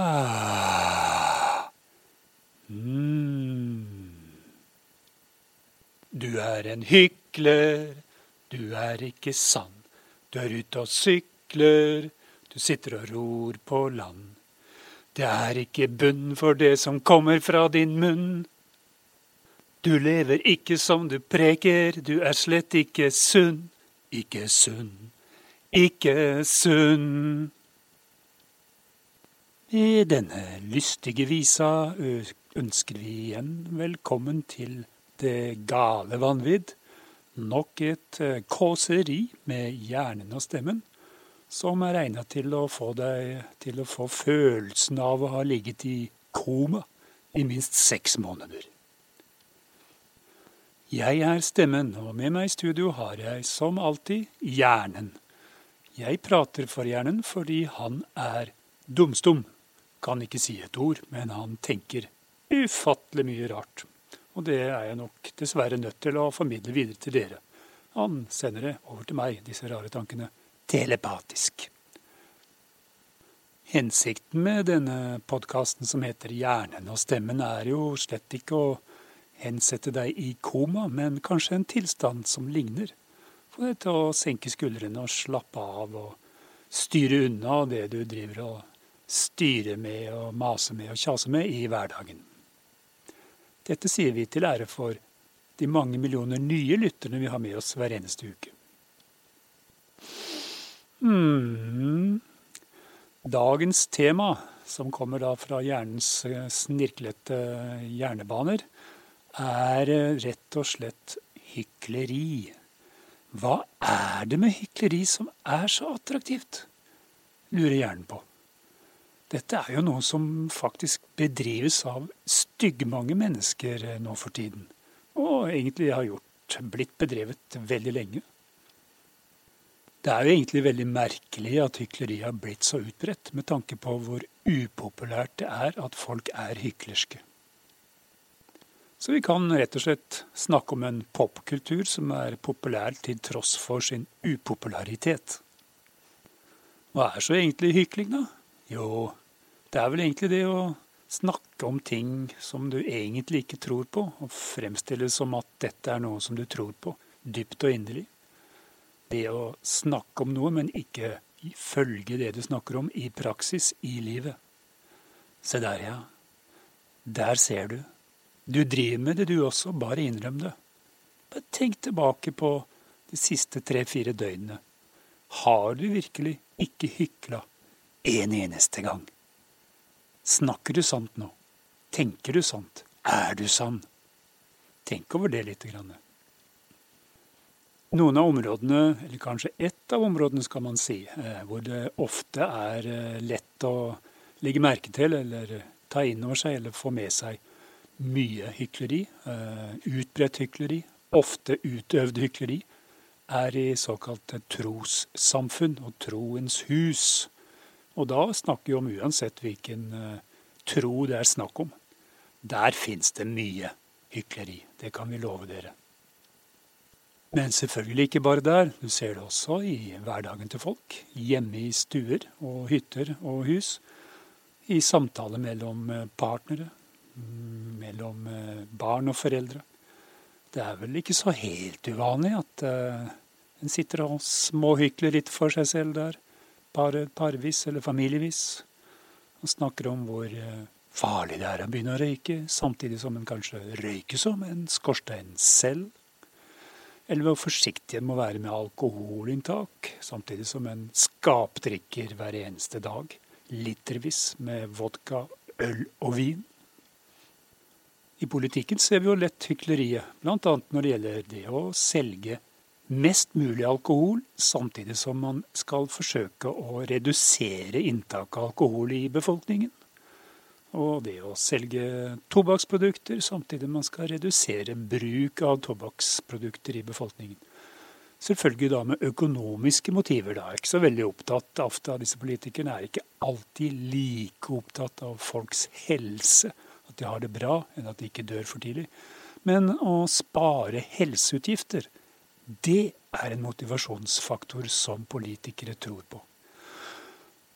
Ah. Mm. Du er en hykler, du er ikke sann. Du er ute og sykler, du sitter og ror på land. Det er ikke bunn for det som kommer fra din munn. Du lever ikke som du preker, du er slett ikke sunn. Ikke sunn, ikke sunn. I denne lystige visa ønsker vi igjen velkommen til Det gale vanvidd. Nok et kåseri med hjernen og stemmen som er egna til å få deg til å få følelsen av å ha ligget i koma i minst seks måneder. Jeg er stemmen, og med meg i studio har jeg som alltid hjernen. Jeg prater for hjernen fordi han er dumstum kan ikke si et ord, men han tenker ufattelig mye rart. Og det er jeg nok dessverre nødt til å formidle videre til dere. Han sender det over til meg, disse rare tankene, telepatisk. Hensikten med denne podkasten som heter Hjernen og stemmen, er jo slett ikke å hensette deg i koma, men kanskje en tilstand som ligner. Få deg til å senke skuldrene og slappe av og styre unna det du driver og styre med og mase med og kjase med i hverdagen. Dette sier vi til ære for de mange millioner nye lytterne vi har med oss hver eneste uke. Hmm. Dagens tema, som kommer da fra hjernens eh, snirklete hjernebaner, er eh, rett og slett hykleri. Hva er det med hykleri som er så attraktivt? lurer hjernen på. Dette er jo noe som faktisk bedrives av styggmange mennesker eh, nå for tiden. Og egentlig har gjort, blitt bedrevet veldig lenge. Det er jo egentlig veldig merkelig at hykleri har blitt så utbredt, med tanke på hvor upopulært det er at folk er hyklerske. Så vi kan rett og slett snakke om en popkultur som er populær til tross for sin upopularitet. Hva er så egentlig hykling, da? Jo, det er vel egentlig det å snakke om ting som du egentlig ikke tror på, og fremstille som at dette er noe som du tror på, dypt og inderlig. Det å snakke om noe, men ikke følge det du snakker om i praksis, i livet. Se der, ja. Der ser du. Du driver med det, du også, bare innrøm det. Bare tenk tilbake på de siste tre-fire døgnene. Har du virkelig ikke hykla en eneste gang. Snakker du sant nå? Tenker du sant? Er du sann? Tenk over det lite grann. Noen av områdene, eller kanskje ett av områdene skal man si, eh, hvor det ofte er eh, lett å legge merke til eller ta inn over seg eller få med seg mye hykleri, eh, utbredt hykleri, ofte utøvd hykleri, er i såkalte trossamfunn og troens hus. Og da snakker vi om uansett hvilken uh, tro det er snakk om. Der fins det mye hykleri. Det kan vi love dere. Men selvfølgelig ikke bare der. Du ser det også i hverdagen til folk. Hjemme i stuer og hytter og hus. I samtaler mellom eh, partnere. Mm, mellom eh, barn og foreldre. Det er vel ikke så helt uvanlig at en sitter og småhykler litt for seg selv der par, parvis eller familievis. Han snakker om hvor eh, farlig det er å begynne å røyke, samtidig som en kanskje røyker som en skorstein selv. Eller hvor forsiktig en må være med alkoholinntak, samtidig som en skapdrikker hver eneste dag. Litervis med vodka, øl og vin. I politikken ser vi jo lett hykleriet, bl.a. når det gjelder det å selge mest mulig alkohol, samtidig som man skal forsøke å redusere inntaket av alkohol i befolkningen. Og det å selge tobakksprodukter, samtidig man skal redusere bruk av tobakksprodukter i befolkningen. Selvfølgelig da med økonomiske motiver. da, Ikke så veldig opptatt ofte av disse politikerne. Er ikke alltid like opptatt av folks helse, at de har det bra, enn at de ikke dør for tidlig. Men å spare helseutgifter, det er en motivasjonsfaktor som politikere tror på.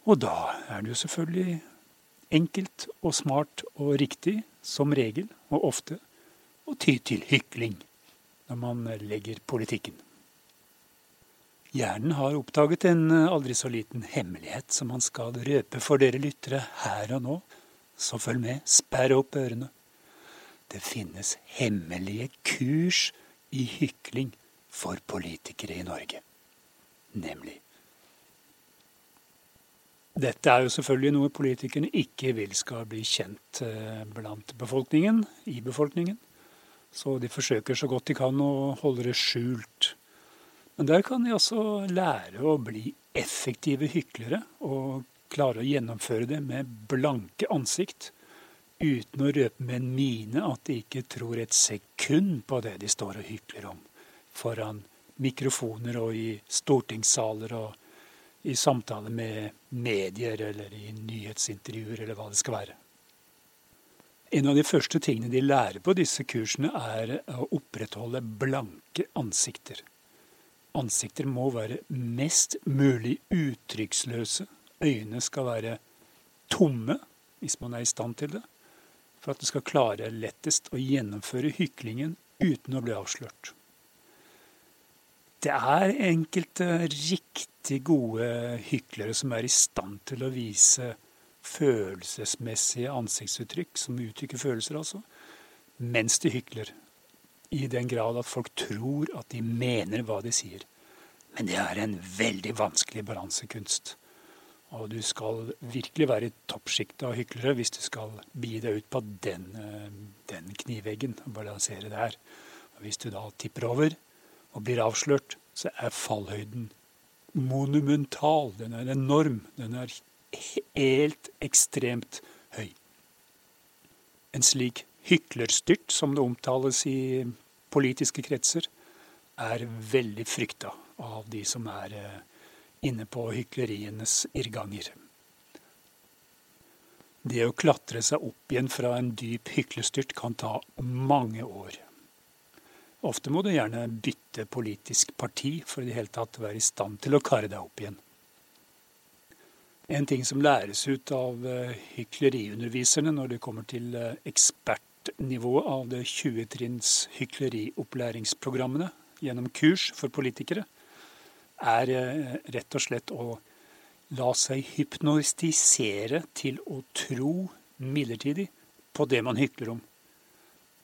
Og da er det jo selvfølgelig enkelt og smart og riktig, som regel og ofte, å ty til hykling når man legger politikken. Hjernen har oppdaget en aldri så liten hemmelighet som han skal røpe for dere lyttere her og nå, så følg med, sperr opp ørene. Det finnes hemmelige kurs i hykling for politikere i Norge. Nemlig dette er jo selvfølgelig noe politikerne ikke vil skal bli kjent eh, blant befolkningen, i befolkningen. Så de forsøker så godt de kan å holde det skjult. Men der kan de altså lære å bli effektive hyklere og klare å gjennomføre det med blanke ansikt, uten å røpe med en mine at de ikke tror et sekund på det de står og hykler om, foran mikrofoner og i stortingssaler og i samtale med medier eller i nyhetsintervjuer eller hva det skal være. En av de første tingene de lærer på disse kursene, er å opprettholde blanke ansikter. Ansikter må være mest mulig uttrykksløse. Øynene skal være tomme, hvis man er i stand til det, for at du skal klare lettest å gjennomføre hyklingen uten å bli avslørt. Det er enkelte riktig gode hyklere som er i stand til å vise følelsesmessige ansiktsuttrykk, som uttrykker følelser, altså, mens de hykler. I den grad at folk tror at de mener hva de sier. Men det er en veldig vanskelig balansekunst. Og du skal virkelig være i toppsjiktet av hyklere hvis du skal bi deg ut på den, eh, den kniveggen og balansere der. Og hvis du da tipper over, og blir avslørt, så er fallhøyden monumental. Den er enorm. Den er helt ekstremt høy. En slik hyklerstyrt, som det omtales i politiske kretser, er veldig frykta av de som er eh, inne på hyklerienes irrganger. Det å klatre seg opp igjen fra en dyp hyklestyrt kan ta mange år. Ofte må du gjerne bytte politisk parti for i det hele tatt være i stand til å kare deg opp igjen. En ting som læres ut av eh, hykleriunderviserne når det kommer til eh, ekspertnivået av det 20-trinns hykleriopplæringsprogrammene gjennom kurs for politikere, er eh, rett og slett å la seg hypnotisere til å tro midlertidig på det man hykler om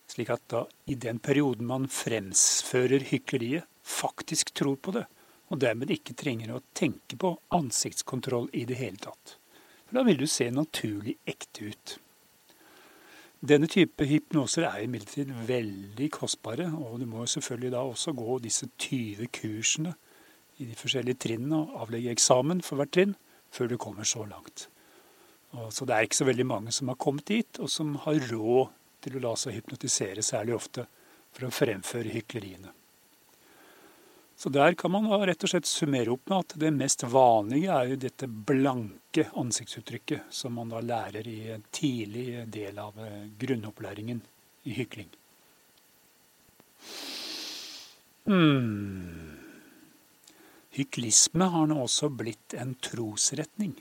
slik at da i den perioden man fremsfører hykleriet, faktisk tror på det, og dermed ikke trenger å tenke på ansiktskontroll i det hele tatt. For da vil du se naturlig ekte ut. Denne type hypnoser er imidlertid veldig kostbare, og du må selvfølgelig da også gå disse 20 kursene i de forskjellige trinnene og avlegge eksamen for hvert trinn før du kommer så langt. Og så det er ikke så veldig mange som har kommet dit, og som har råd til å la seg hypnotisere særlig ofte for å fremføre hykleriene. Så der kan man rett og slett summere opp med at det mest vanlige er jo dette blanke ansiktsuttrykket som man da lærer i en tidlig del av eh, grunnopplæringen i hykling. Hmm. Hyklisme har nå også blitt en trosretning,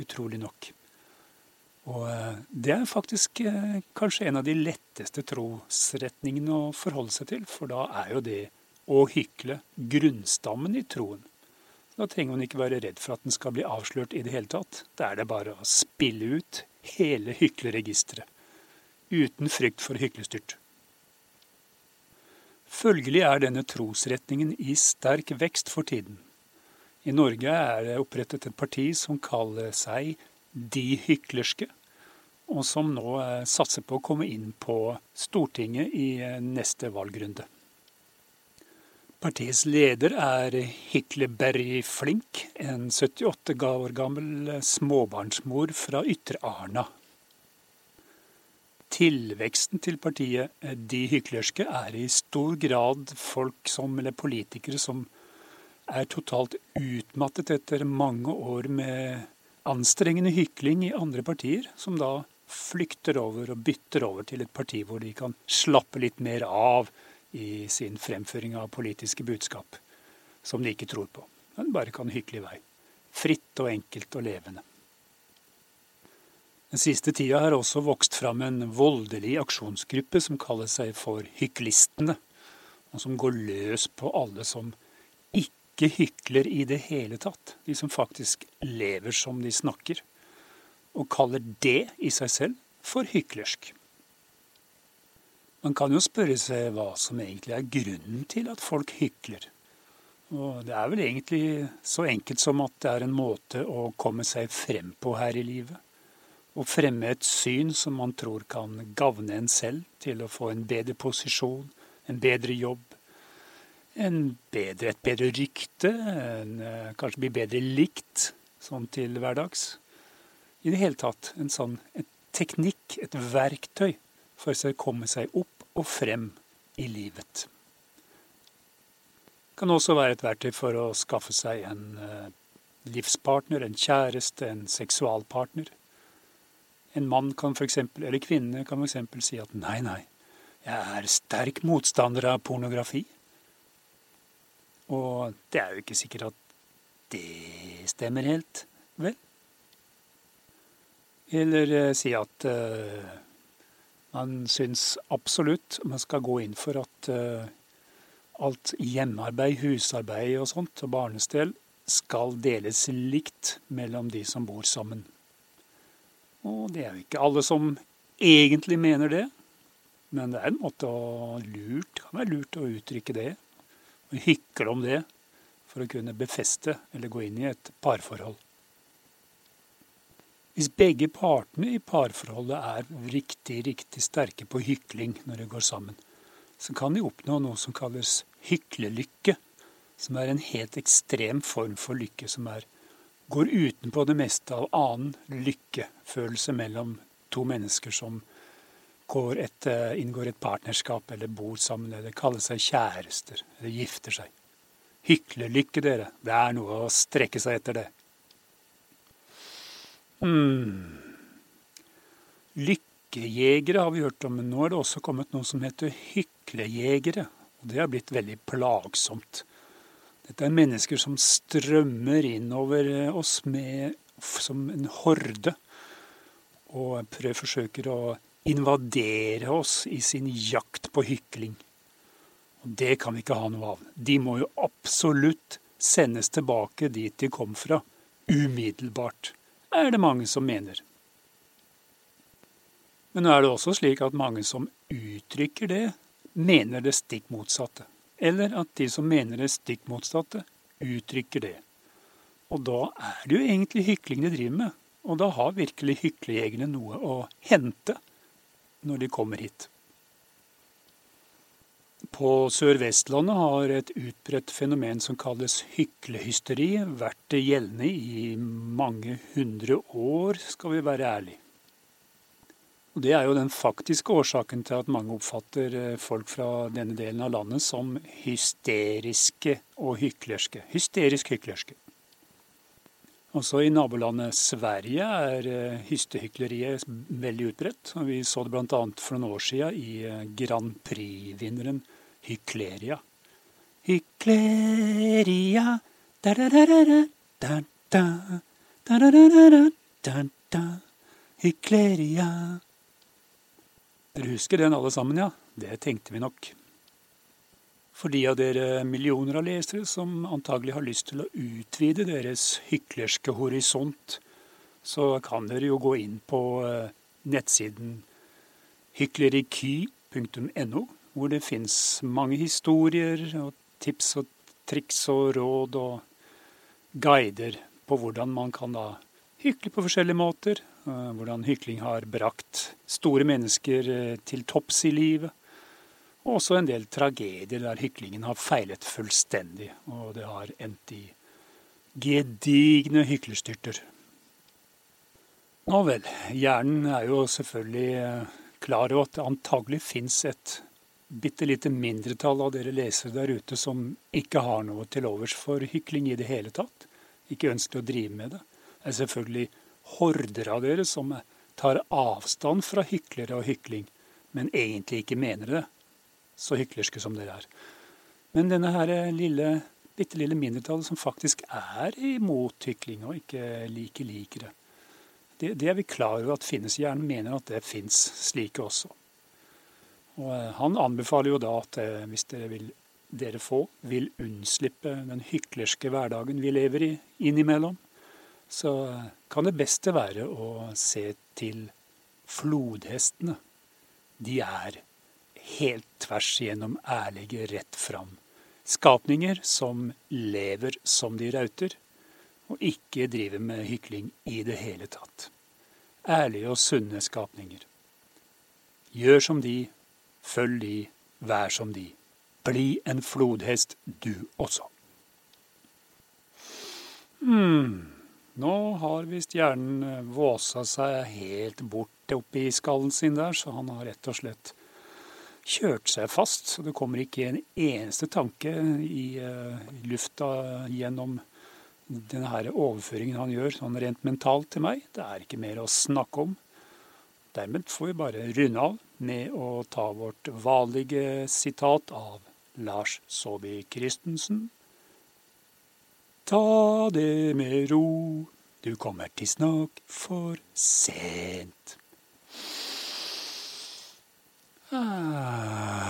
utrolig nok. Og eh, det er faktisk eh, kanskje en av de letteste trosretningene å forholde seg til, for da er jo det å hykle grunnstammen i troen. Da trenger man ikke være redd for at den skal bli avslørt i det hele tatt. Da er det bare å spille ut hele hykleregisteret, uten frykt for hyklestyrt. Følgelig er denne trosretningen i sterk vekst for tiden. I Norge er det opprettet et parti som kaller seg De hyklerske, og som nå eh, satser på å komme inn på Stortinget i eh, neste valgrunde. Partiets leder er Hykleberry Flink, en 78 år gammel eh, småbarnsmor fra Ytre Arna. Tilveksten til partiet De hyklerske er i stor grad folk som, eller politikere som er totalt utmattet etter mange år med anstrengende hykling i andre partier, som da flykter over og bytter over til et parti hvor de kan slappe litt mer av i sin fremføring av politiske budskap, som de ikke tror på, men bare kan hykle i vei. Fritt og enkelt og levende. Den siste tida har også vokst fram en voldelig aksjonsgruppe som kaller seg for Hyklistene, og som går løs på alle som ikke hykler i det hele tatt, de som faktisk lever som de snakker, og kaller det i seg selv for hyklersk. Man kan jo spørre seg hva som egentlig er grunnen til at folk hykler. Og det er vel egentlig så enkelt som at det er en måte å komme seg frem på her i livet. Å fremme et syn som man tror kan gagne en selv til å få en bedre posisjon, en bedre jobb, bedre, et bedre rykte, en, eh, kanskje bli bedre likt sånn til hverdags. I det hele tatt en sånn en teknikk, et verktøy for å komme seg opp og frem i livet. Det kan også være et verktøy for å skaffe seg en eh, livspartner, en kjæreste, en seksualpartner. En mann kan for eksempel, eller kvinne kan f.eks. si at nei, nei, jeg er sterk motstander av pornografi. Og det er jo ikke sikkert at det stemmer helt, vel? Eller eh, si at eh, man syns absolutt man skal gå inn for at eh, alt hjemmearbeid, husarbeid og sånt, og barnestell, skal deles likt mellom de som bor sammen. Og det er jo ikke alle som egentlig mener det, men det er en måte å lurt, det kan være lurt å uttrykke det, og hykle om det, for å kunne befeste eller gå inn i et parforhold. Hvis begge partene i parforholdet er riktig, riktig sterke på hykling når de går sammen, så kan de oppnå noe som kalles hyklelykke, som er en helt ekstrem form for lykke som er, går utenpå det meste av annen lykkefølelse mellom to mennesker som et, eh, inngår et partnerskap eller bor sammen eller kaller seg kjærester eller gifter seg. Hyklelykke, dere. Det er noe å strekke seg etter, det. Hmm. Lykkejegere har vi hørt om, men nå er det også kommet noe som heter hyklejegere. Og det har blitt veldig plagsomt. Dette er mennesker som strømmer innover oss med, som en horde, og prøver, forsøker å invadere oss i sin jakt på hykling. Og det kan vi ikke ha noe av. De må jo absolutt sendes tilbake dit de kom fra, umiddelbart er det mange som mener. Men nå er det også slik at mange som uttrykker det, mener det stikk motsatte. Eller at de som mener det stikk motsatte, uttrykker det. Og da er det jo egentlig hykling de driver med. Og da har virkelig hyklejegerne noe å hente når de kommer hit. På Sør-Vestlandet har et utbredt fenomen som kalles hyklehysteri, vært gjeldende i mange hundre år, skal vi være ærlige. Og Det er jo den faktiske årsaken til at mange oppfatter eh, folk fra denne delen av landet som hysteriske og hyklerske. Hysterisk hyklerske. Også i nabolandet Sverige er eh, hystehykleriet veldig utbredt. Vi så det bl.a. for noen år siden i eh, Grand Prix-vinneren Hykleria. Hykleria Hykleria Dere husker den alle sammen, ja? Det tenkte vi nok. For de av dere millioner av lesere som antagelig har lyst til å utvide deres hyklerske horisont, så kan dere jo gå inn på eh, nettsiden hykleriky.no, hvor det fins mange historier og tips og triks og råd og guider på hvordan man kan da hykle på forskjellige måter. Eh, hvordan hykling har brakt store mennesker eh, til topps i livet og også en del tragedier der hyklingen har feilet fullstendig, og det har endt i gedigne hyklerstyrter. Nå vel, hjernen er jo selvfølgelig eh, klar over at det antagelig fins et bitte lite mindretall av dere lesere der ute som ikke har noe til overs for hykling i det hele tatt, ikke ønsker å drive med det. Det er selvfølgelig horder av dere som tar avstand fra hyklere og hykling, men egentlig ikke mener det så hyklerske som dere er. Men denne her lille, bitte lille mindretallet som faktisk er imot hykling og ikke liker likere, det, Det, er vi klar over at finnes. Hjernen mener at det fins slike også. Og eh, Han anbefaler jo da at eh, hvis dere, vil, dere få vil unnslippe den hyklerske hverdagen vi lever i innimellom, så eh, kan det beste være å se til flodhestene. De er helt tvers igjennom ærlige, rett fram. Skapninger som lever som de rauter, og ikke driver med hykling i det hele tatt. Ærlige og sunne skapninger. Gjør som de, følg de, vær som de. Bli en flodhest, du også. Hmm. Nå har visst hjernen våsa seg helt bort oppi skallen sin der, så han har rett og slett kjørt seg fast. Så det kommer ikke en eneste tanke i uh, lufta gjennom denne her overføringen han gjør, sånn rent mentalt til meg. Det er ikke mer å snakke om. Dermed får vi bare runde av med å ta vårt vanlige sitat av Lars Saabye Christensen. Ta det med ro, du kommer tidsnok for sent. Ah.